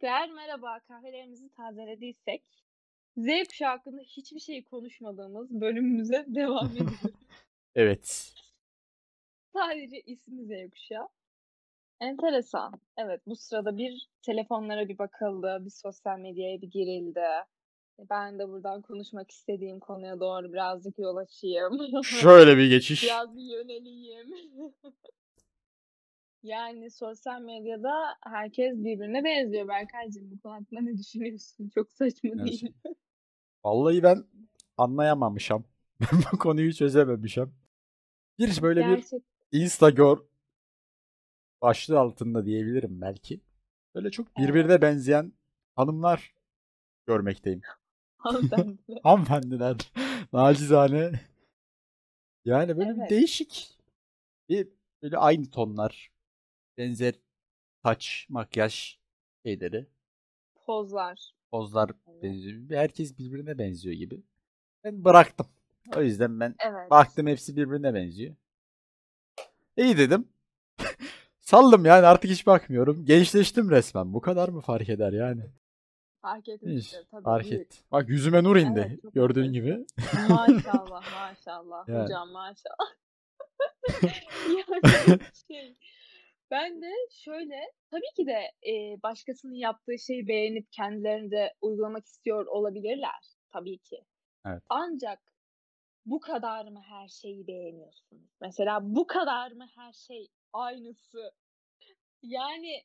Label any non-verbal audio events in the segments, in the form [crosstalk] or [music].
Tekrar merhaba. Kahvelerimizi tazelediysek Z kuşağı hakkında hiçbir şey konuşmadığımız bölümümüze [laughs] devam ediyoruz. Evet. Sadece ismi Z kuşağı. Enteresan. Evet bu sırada bir telefonlara bir bakıldı, bir sosyal medyaya bir girildi. Ben de buradan konuşmak istediğim konuya doğru birazcık yol açayım. Şöyle bir geçiş. [laughs] Biraz bir yöneleyim. [laughs] Yani sosyal medyada herkes birbirine benziyor Berkaycığım. Bu konu hakkında ne düşünüyorsun? [laughs] Çok saçma Evet. değil mi? Vallahi ben anlayamamışım. [laughs] Ben bu konuyu çözememişim. Bir böyle bir Gerçek Instagör başlığı altında diyebilirim belki. Böyle çok Evet. birbirine benzeyen hanımlar görmekteyim. hanımefendi. [laughs] Hanımefendiler. Nacizane. Yani böyle bir Evet. değişik. Bir böyle aynı tonlar. Benzer saç, makyaj şeyleri. Pozlar. Pozlar Evet. benziyor. Herkes birbirine benziyor gibi. Ben bıraktım. O yüzden ben Evet. baktım hepsi birbirine benziyor. İyi dedim. [laughs] Saldım yani artık hiç bakmıyorum. Gençleştim resmen. Bu kadar mı fark eder yani? Fark etmiştir tabii. fark büyük. et. Bak yüzüme nur indi. Evet, Gördüğün haklısın. gibi. [laughs] Maşallah maşallah. Yani. Hocam maşallah. [laughs] yani şey ben de şöyle tabii ki de e, başkasının yaptığı şeyi beğenip kendilerinde uygulamak istiyor olabilirler. Tabii ki. Evet. Ancak bu kadar mı her şeyi beğeniyorsunuz? Mesela bu kadar mı her şey aynısı? Yani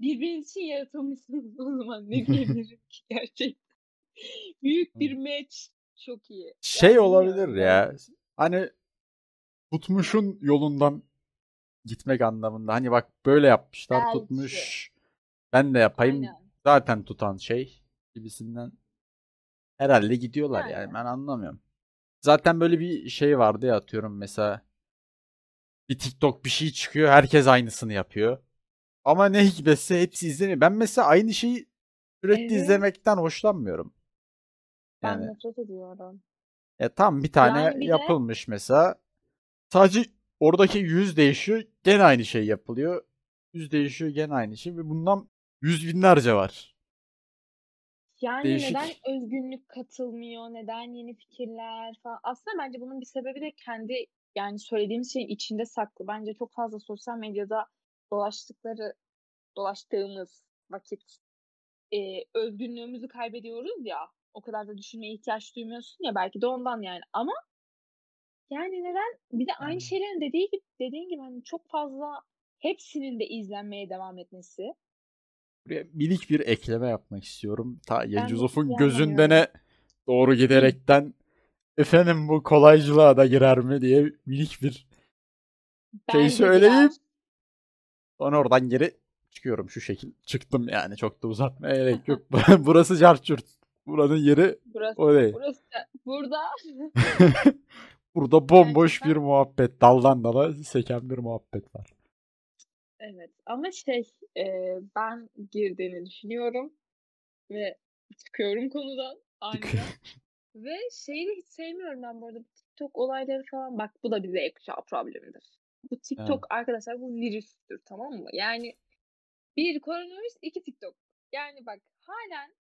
birbiriniz için yaratılmışsınız o zaman ne diyebilirim ki gerçekten. Büyük bir match. Çok iyi. Şey Yani olabilir ya. Hani tutmuşun yolundan gitmek anlamında. Hani bak böyle yapmışlar Belki. tutmuş. Ben de yapayım. Aynen. Zaten tutan şey gibisinden. Herhalde gidiyorlar yani. Yani. Ben anlamıyorum. Zaten böyle bir şey vardı ya atıyorum mesela. Bir TikTok bir şey çıkıyor. Herkes aynısını yapıyor. Ama ne hikmetse hepsi izleniyor. Ben mesela aynı şeyi sürekli Evet. izlemekten hoşlanmıyorum. Ben Yani nefret ediyorum. e, tam bir tane Yani bir de yapılmış mesela. Sadece oradaki yüz değişiyor. Gene aynı şey yapılıyor. Yüz değişiyor gene aynı şey. Ve bundan yüz binlerce var. yani Değişik. neden özgünlük katılmıyor? Neden yeni fikirler falan? Aslında bence bunun bir sebebi de kendi yani söylediğimiz şeyin içinde saklı. Bence çok fazla sosyal medyada dolaştıkları dolaştığımız vakit e, özgünlüğümüzü kaybediyoruz ya. O kadar da düşünmeye ihtiyaç duymuyorsun ya belki de ondan yani. Ama yani neden? Bir de aynı şeylerin dediği gibi dediğin gibi hani çok fazla hepsinin de izlenmeye devam etmesi. Buraya minik bir ekleme yapmak istiyorum. Ta hiçbir gözündene doğru giderekten efendim bu kolaycılığa da girer mi diye minik bir şey Bence girer. söyleyeyim. Sonra oradan geri çıkıyorum şu şekil. Çıktım yani çok da uzatmaya gerek yok. [laughs] [laughs] Burası carçurt. Buranın yeri Burası, o değil. burası, burada [laughs] Burada bomboş bir muhabbet. Daldan dala seken bir muhabbet var. evet ama şey e, ben girdiğini düşünüyorum ve çıkıyorum konudan aniden. [laughs] Ve şeyi hiç sevmiyorum ben bu arada. TikTok olayları falan. Bak bu da bir Z kuşağı problemidir. Bu Evet. TikTok arkadaşlar bu virüstür tamam mı? Yani bir koronavirüs iki TikTok. Yani bak halen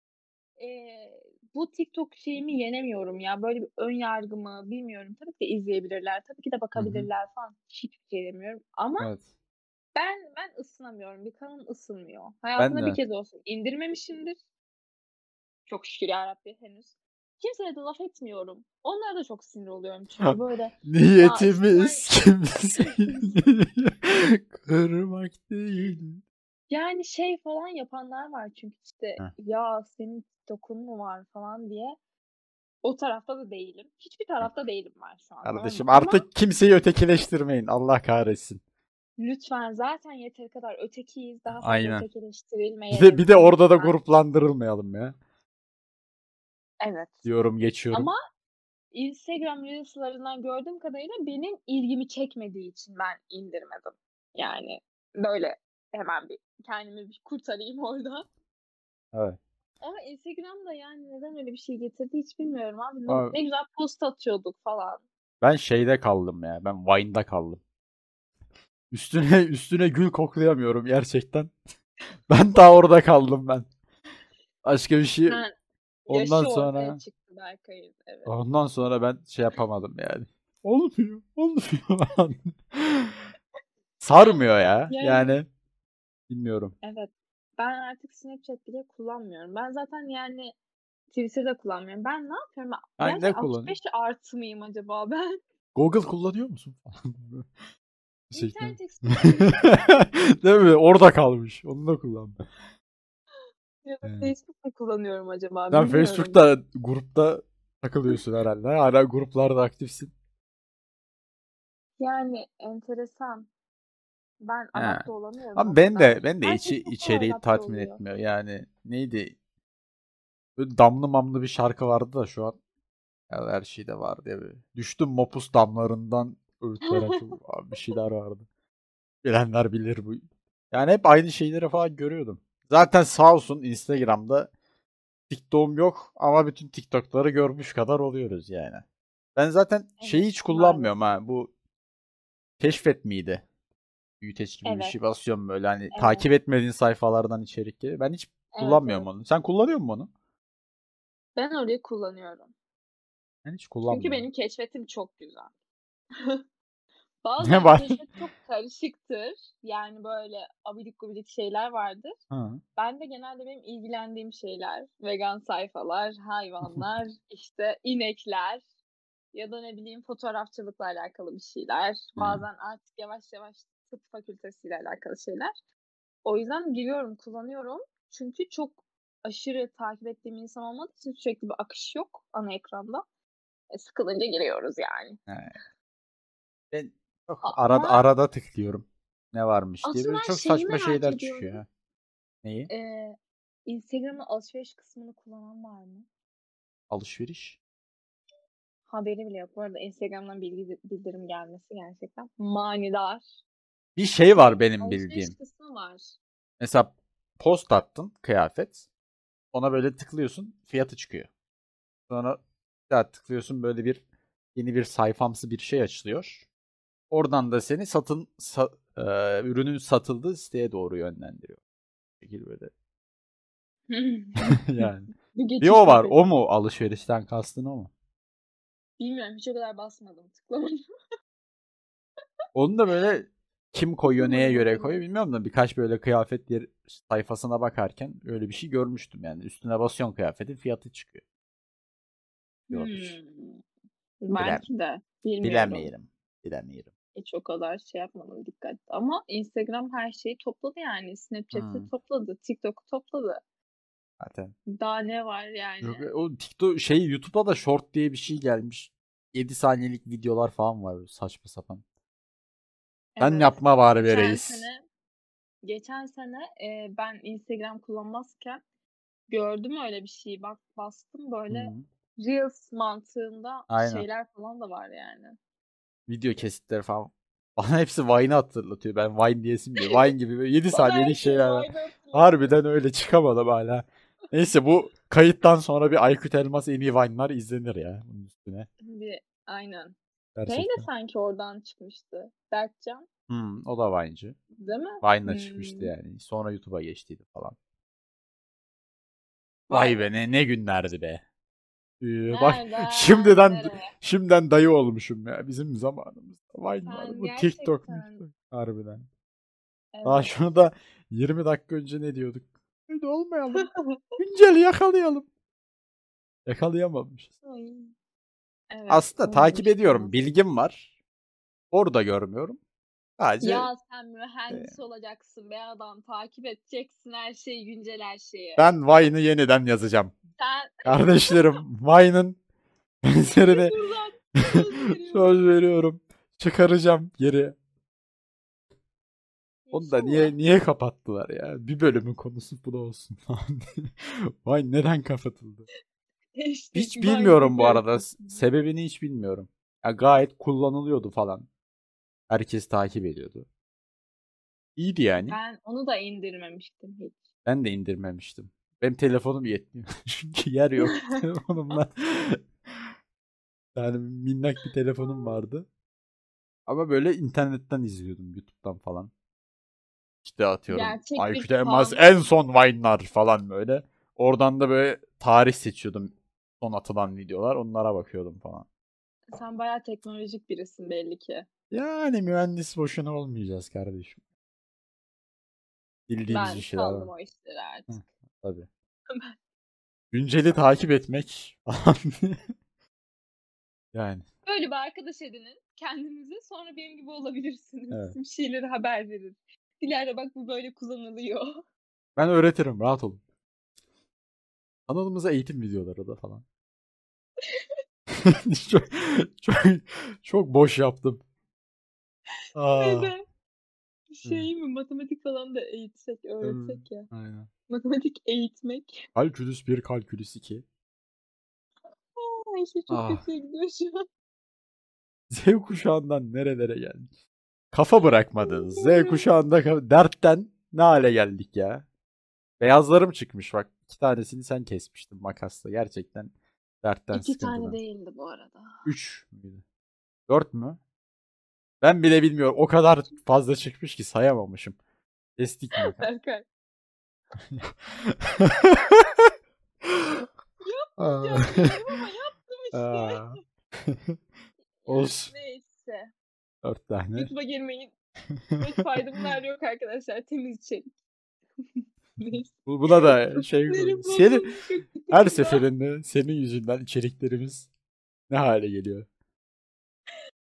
eee, bu TikTok şeyimi yenemiyorum ya. Böyle bir ön yargımı bilmiyorum. Tabii ki de izleyebilirler. Tabii ki de bakabilirler falan. Hiçbir şey demiyorum. Ama Evet. ben ben ısınamıyorum. Bir kanım ısınmıyor. Hayatımda bir kez olsun indirmemişimdir. Çok şükür yarabbi henüz. Kimseye de laf etmiyorum. Onlara da çok sinir oluyorum çünkü [laughs] böyle ya Niyetimiz kimseyi [laughs] kırmak değil. Yani şey falan yapanlar var çünkü işte Heh. ya senin TikTok'un mu var falan diye. O tarafta da değilim. Hiçbir tarafta değilim ben şu an? Kardeşim Ama artık kimseyi ötekileştirmeyin. Allah kahretsin. lütfen zaten yeteri kadar ötekiyiz. Daha fazla Aynen. Bir de ötekileştirilmeyelim bir de orada da gruplandırılmayalım ya. Evet. Diyorum geçiyorum. Ama Instagram Reels'larından gördüğüm kadarıyla benim ilgimi çekmediği için ben indirmedim. Yani böyle hemen bir kendimi bir kurtarayım [laughs] oradan. Evet. Ama Instagram'da yani neden öyle bir şey getirdi hiç bilmiyorum abi. Ne, Abi, ne güzel post atıyorduk falan. ben şeyde kaldım ya. Ben Vine'da kaldım. Üstüne [laughs] üstüne gül koklayamıyorum gerçekten. [laughs] ben daha orada kaldım ben. Başka bir şey Ha, ondan sonra çıktı Berkay'ın. Evet. ondan sonra ben şey yapamadım yani. Olmuyor, olmuyor. Sarmıyor ya. Yani- Yani bilmiyorum. Evet. Ben artık Snapchat bile kullanmıyorum. Ben zaten yani Twitter'da kullanmıyorum. Ben ne yapıyorum? Ben Ay, ne gerçekten kullanıyorsun? 65 artı mıyım acaba ben? [laughs] Google kullanıyor musun? [laughs] Explorer [laughs] Değil mi? Orada kalmış. Onu da kullan. ya da Evet. Facebook mu kullanıyorum acaba? Sen Bilmiyorum. Facebook'ta grupta takılıyorsun herhalde. Hala gruplarda aktifsin. Yani enteresan. Ben He. adapte olamıyorum. o Ama ben de ben de Herkes içi, çok içeriği adapte tatmin oluyor. etmiyor. Yani neydi? Böyle damlı mamlı bir şarkı vardı da şu an. Ya her şeyde vardı ya böyle. Düştüm mopus damlarından öğütler akıl. [laughs] Abi bir şeyler vardı. Bilenler bilir bu. Yani hep aynı şeyleri falan görüyordum. Zaten sağ olsun Instagram'da TikTok'um yok ama bütün TikTok'ları görmüş kadar oluyoruz yani. Ben zaten şeyi hiç kullanmıyorum ha. Bu keşfet miydi? Büyüteç gibi bir Evet. şey basıyorum böyle hani Evet. takip etmediğin sayfalardan içerik. Ben hiç Evet, kullanmıyorum evet. onu. Sen kullanıyor musun onu? Ben orayı kullanıyorum. Ben hiç Çünkü kullanmıyorum. benim keşfetim çok güzel. [laughs] [laughs] Bazen var? keşfet çok karışıktır. Yani böyle abidik gubidik şeyler vardır. Ha. Ben de genelde benim ilgilendiğim şeyler, vegan sayfalar, hayvanlar, [laughs] işte inekler ya da ne bileyim fotoğrafçılıkla alakalı bir şeyler. Hı. Bazen artık yavaş yavaş tıp fakültesiyle alakalı şeyler. O yüzden giriyorum, kullanıyorum. Çünkü çok aşırı takip ettiğim insan olmadığı için sürekli bir akış yok ana ekranda. E, sıkılınca giriyoruz yani. Ben çok A- arada, ama- arada tıklıyorum. Ne varmış diye. Böyle çok saçma şeyler ediyorum. çıkıyor. Neyi? Ee, Instagram'ın alışveriş kısmını kullanan var mı? Alışveriş. Haberi bile yok. Bu arada Instagram'dan bilgi bildirim gelmesi gerçekten manidar. Bir şey var benim Alışveriş bildiğim. kısmı var. Mesela post attın kıyafet. Ona böyle tıklıyorsun fiyatı çıkıyor. Sonra bir daha tıklıyorsun böyle bir yeni bir sayfamsı bir şey açılıyor. Oradan da seni satın sa- e, ürünün satıldığı siteye doğru yönlendiriyor. Bu şekilde böyle. [laughs] yani. Bir geçiş o var. O mu alışverişten kastın o mu? Bilmiyorum. Hiç o kadar basmadım. Tıklamadım. Onu da böyle kim koyuyor neye göre koyuyor bilmiyorum da birkaç böyle kıyafet yer sayfasına bakarken öyle bir şey görmüştüm yani. Üstüne basıyorsun kıyafetin fiyatı çıkıyor. Hmm. Belki de. Bilmiyorum. Bilemeyelim. Bilemeyelim. Hiç o kadar şey yapmadım dikkat. Ama Instagram her şeyi topladı yani. Snapchat'i Hmm. topladı. TikTok'u topladı. Zaten. Daha ne var yani? Yok, o TikTok şey YouTube'da da short diye bir şey gelmiş. 7 saniyelik videolar falan var böyle saçma sapan. Sen Evet. yapma bari be Geçen reis. sene, geçen sene e, ben Instagram kullanmazken gördüm öyle bir şey. Bak bastım böyle Hı. Reels mantığında Aynen. şeyler falan da var yani. Video kesitleri falan. [laughs] Bana hepsi Vine'ı hatırlatıyor. Ben Vine diyesim diyor. [laughs] Vine gibi böyle 7 Bana saniyelik şey şeyler var. Hatırlatıyor. Harbiden öyle çıkamadım hala. Neyse bu kayıttan sonra bir Aykut Elmas en iyi Vine'lar izlenir ya bunun üstüne. Bir, aynen. Şey de Gerçekten. sanki oradan çıkmıştı. Berkcan Hmm, o da Vine'cı. değil mi? Vine'la çıkmıştı Hmm. yani. Sonra YouTube'a geçtiydi falan. Vay Vay be ne, ne günlerdi be. Ee, bak [laughs] şimdiden şimdiden dayı olmuşum ya. Bizim zamanımızda vardı. Sen Bu TikTok gerçekten- TikTok. Harbiden. Daha Evet. şunu da 20 dakika önce ne diyorduk? Öyle olmayalım. [laughs] Günceli yakalayalım. Yakalayamamışız. Ay. Evet, Aslında onu takip ediyorum. Bilgim var. Orada görmüyorum. Sadece Ya sen mühendis olacaksın be adam. Takip edeceksin her şeyi, güncel her şeyi. ben Vine'ı yeniden yazacağım. Sen Kardeşlerim [laughs] Vine'ın benzerini söz veriyorum. Çıkaracağım geri. Onu da niye niye kapattılar ya? Bir bölümün konusu bu da olsun. [laughs] Vine neden kapatıldı? [laughs] İşte Hiç bilmiyorum bu arada. Sebebini hiç bilmiyorum. Ya gayet kullanılıyordu falan. Herkes takip ediyordu. İyiydi yani. Ben onu da indirmemiştim hiç. Ben de indirmemiştim. Benim telefonum yetmiyor. [laughs] Çünkü yer yok [laughs] telefonumda. Yani minnak bir telefonum vardı. Ama böyle internetten izliyordum YouTube'dan falan. işte atıyorum Gerçek fan. en son Vine'lar falan böyle. Oradan da böyle tarih seçiyordum. Son atılan videolar. Onlara bakıyordum falan. Sen bayağı teknolojik birisin belli ki. Yani mühendis boşuna olmayacağız kardeşim. Bildiğimiz Ben bir şeyler saldım var. o işleri artık. Tabii. [laughs] Ben- Günceli takip etmek falan. [laughs] yani. Böyle bir arkadaş edinin kendinize sonra benim gibi olabilirsiniz. Evet. Bir şeyleri haber verin. Dilara bak bu böyle kullanılıyor. Ben öğretirim rahat olun. Kanalımıza eğitim videoları da falan. [laughs] çok, çok, çok boş yaptım. Aa, Neden? Şey mi matematik falan da eğitsek, öğretsek ya. aynen. Matematik eğitmek. Kalkülüs 1, kalkülüs 2. Ay şey çok Ah. kötüye gidiyor şu an. [laughs] Z kuşağından nerelere geldik? Kafa bırakmadınız. Z [laughs] kuşağında dertten ne hale geldik ya? Beyazlarım çıkmış bak. İki tanesini sen kesmiştin makasla. Gerçekten dertten İki sıkıntıdan. tane değildi bu arada. 3 müydü? 4 mü? Ben bile bilmiyorum. O kadar fazla çıkmış ki sayamamışım. Kestik mi? [laughs] Berkay. [laughs] Ama yaptım işte. Aa. [laughs] Olsun. Neyse. 4 tane. YouTube'a girmeyin. Hiç faydamlar yok arkadaşlar. Temiz içerik. Bu- Buna da [laughs] şey [laughs] senin çok her seferinde senin yüzünden içeriklerimiz ne hale geliyor?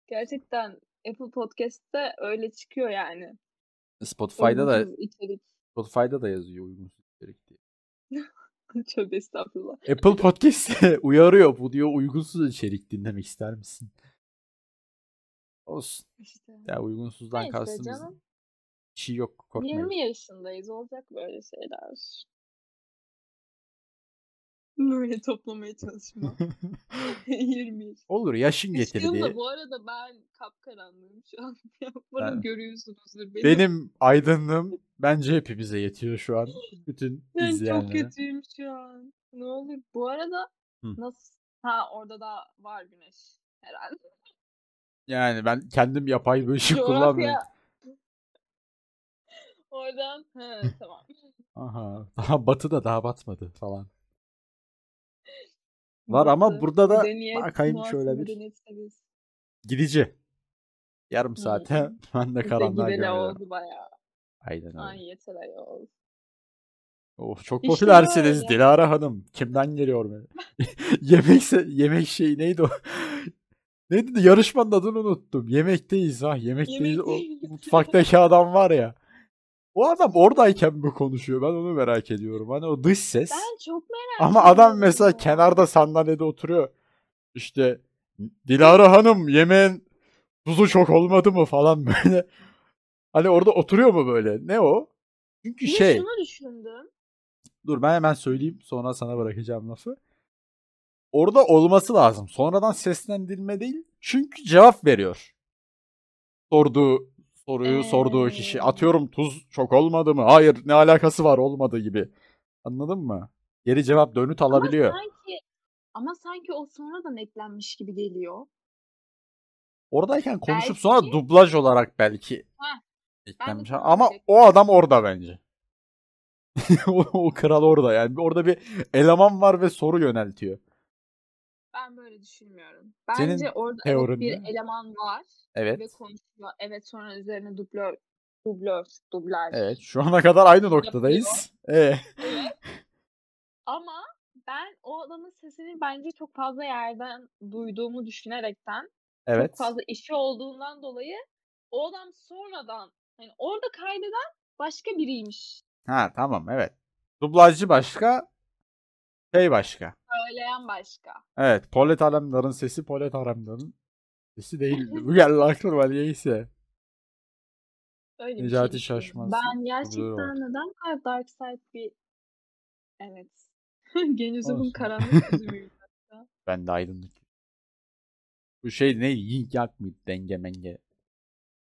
Gerçekten Apple Podcast'te öyle çıkıyor yani. Spotify'da da içerik. Spotify'da da yazıyor uygunsuz içerik diye. [laughs] Tövbe estağfurullah. Apple Podcast'te uyarıyor bu diyor uygunsuz içerik dinlemek ister misin? Olsun. İşte. Ya uygunsuzdan kastımız canım. Bir şey yok korkmayın. 20 yaşındayız. Olacak böyle şeyler. Böyle toplamaya çalışma. 20 [laughs] yaş. Olur yaşın getirdiği. da bu arada ben kapkaranlığım şu an. [laughs] Umarım Ben- görüyorsunuzdur beni. Benim aydınlığım [laughs] bence hepimize yetiyor şu an. Bütün Ben çok izleyenlere. kötüyüm şu an. Ne olur. Bu arada Hı. nasıl? Ha orada da var güneş herhalde. Yani ben kendim yapay bir ışık Coğrafya. kullanmıyorum. Oradan. Ha tamam. Aha. Daha batıda daha batmadı falan. Var ama Batı, burada da medeniyet, bakayım muasır şöyle bir gidici. Yarım saate [laughs] ben de karanlığa gideli gömüyorum. oldu bayağı. Aynen öyle. Ay yeter ayol. Of çok İşte popülersiniz böyle. Dilara Hanım. Kimden geliyor mu? Yemekse [laughs] yemek şey neydi o? [laughs] Neydi? Yarışmanın adını unuttum. Yemekteyiz ha. Yemekteyiz. O Yemekteyiz. mutfaktaki adam var ya. O adam oradayken mi konuşuyor? Ben onu merak ediyorum. Hani o dış ses. Ben çok merak Ama adam ediyorum mesela kenarda sandalyede oturuyor. İşte Dilara Hanım yemeğin tuzu çok olmadı mı falan [laughs] böyle. Hani orada oturuyor mu böyle? Ne o? Çünkü de şey. şunu düşündüm. Dur ben hemen söyleyeyim sonra sana bırakacağım lafı. Orada olması lazım. Sonradan seslendirme değil. Çünkü cevap veriyor. Sorduğu soruyu sorduğu kişi. Ee. Atıyorum tuz çok olmadı mı? Hayır ne alakası var olmadı gibi. Anladın mı? Geri cevap dönüt alabiliyor. Ama sanki, ama sanki o sonradan eklenmiş gibi geliyor. Oradayken konuşup Belki- sonra dublaj olarak belki Heh, eklenmiş. tam Ama o adam orada bence. [laughs] o, o kral orada yani. Orada bir eleman var ve soru yöneltiyor. Ben böyle düşünmüyorum. Senin Bence orada teorin evet bir eleman var Evet. ve konuşuyor. Evet sonra üzerine dublör, dublör, dublaj. Evet. Şu ana kadar aynı noktadayız. Ee, Evet. Ama ben o adamın sesini bence çok fazla yerden duyduğumu düşünerekten evet. çok fazla işi olduğundan dolayı o adam sonradan hani orada kaydeden başka biriymiş. Ha tamam evet. Dublajcı başka, şey başka. Söyleyen başka. Evet. Polet Alemdar'ın sesi Polet Alemdar'ın sesi değil. [laughs] Bu geldi aklıma neyse. Öyle bir Necati şey. Şaşmaz Ben gerçekten neden kadar Dark Side bir evet. [laughs] Genüzümün karanlık [laughs] yüzümüyüm. Ben de aydınlık. Bu şey ne? Yin yang mı? Denge menge.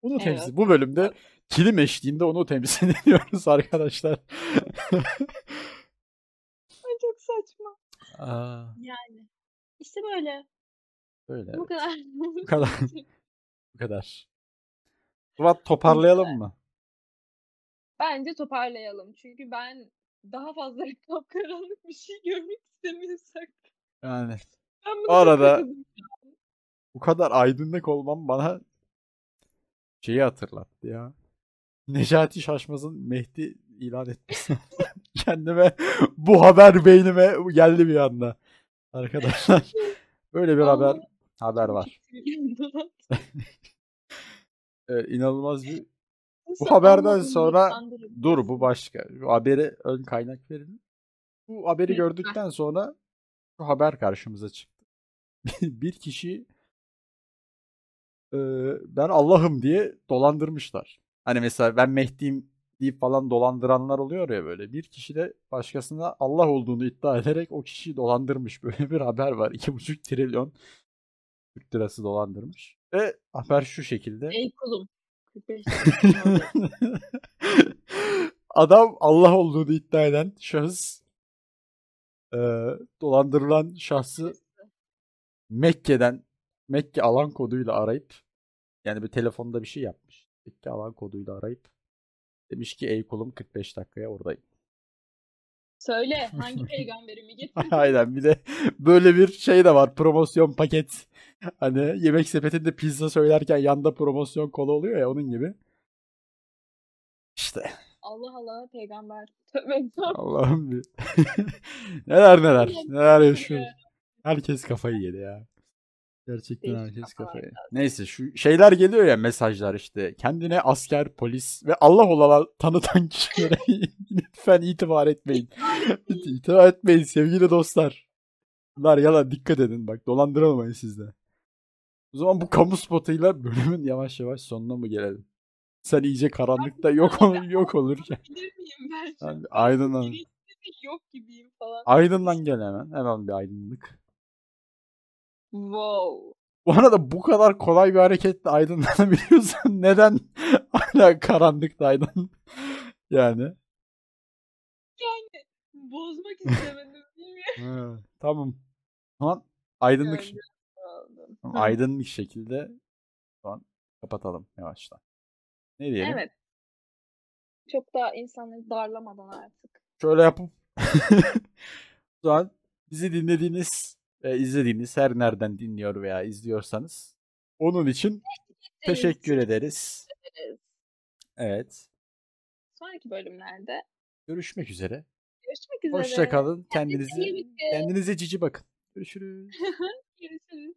Onu Evet. temsil. Bu bölümde kilim eşliğinde onu temsil ediyoruz arkadaşlar. Aa, Yani. İşte böyle. böyle. Bu kadar. Bu [laughs] kadar. Bu kadar. Suat toparlayalım mı? Bence toparlayalım. Çünkü ben daha fazla [laughs] kapkaranlık bir şey görmek istemiyorsak. Yani [laughs] Ben arada bu kadar aydınlık olmam bana şeyi hatırlattı ya. Necati Şaşmaz'ın Mehdi ilan etmesi. [laughs] Kendime bu haber beynime geldi bir anda. Arkadaşlar [laughs] böyle bir haber haber var. Evet, inanılmaz bir [laughs] bu haberden sonra dur bu başka. Şu haberi ön kaynak verin. Bu haberi gördükten sonra şu haber karşımıza çıktı. bir kişi e, ben Allah'ım diye dolandırmışlar. Hani mesela ben Mehdi'yim deyip falan dolandıranlar oluyor ya böyle. Bir kişi de başkasına Allah olduğunu iddia ederek o kişiyi dolandırmış. [laughs] Böyle bir haber var. 2,5 trilyon Türk lirası dolandırmış. Ve haber şu şekilde. Ey kulum. 45 dakika oldu. Adam Allah olduğunu iddia eden şahıs e, dolandırılan şahsı Mekke'den Mekke alan koduyla arayıp yani bir telefonda bir şey yapmış. Mekke alan koduyla arayıp demiş ki ey kulum 45 dakikaya oradayım. Söyle [laughs] hangi peygamberimi [laughs] getirdin? Aynen bir de böyle bir şey de var promosyon paket. Hani yemek sepetinde pizza söylerken yanda promosyon kola oluyor ya onun gibi. İşte Allah Allah peygamber. Tövbe. Allah'ım bir. [laughs] neler neler neler yaşıyoruz. Herkes kafayı yedi ya. Gerçekten Değişik herkes kafayı. Neyse şu şeyler geliyor ya mesajlar işte. Kendine asker, polis ve Allah olarak tanıtan [laughs] kişilere lütfen itibar [laughs] etmeyin. itibar etmeyin sevgili dostlar. Bunlar yalan dikkat edin bak dolandırılmayın siz de. O zaman bu kamu spotuyla bölümün yavaş yavaş sonuna mı gelelim? Sen iyice karanlıkta yok olur yok olurken. Yani an? aydınlan. Yok gibiyim falan. Aydınlan gel hemen. Hemen bir aydınlık. Wow. Bu arada bu kadar kolay bir hareketle aydınlanabiliyorsan [laughs] neden [laughs] hala karanlıkta aydın? Yani. Bozmak istemedim bilmiyorum. Ha, tamam. An aydınlık aldım. tamam, aydınlık şekilde şu an kapatalım yavaştan. Ne diyelim? Evet. Çok daha insanları darlamadan artık. Şöyle yapıp [laughs] şu an bizi dinlediğiniz ve izlediğiniz her nereden dinliyor veya izliyorsanız onun için teşekkür ederiz. ederiz. Evet. Sonraki bölümlerde Görüşmek üzere. görüşmek üzere. Hoşça kalın. Kendinize kendinize cici bakın. Görüşürüz. [laughs] Görüşürüz.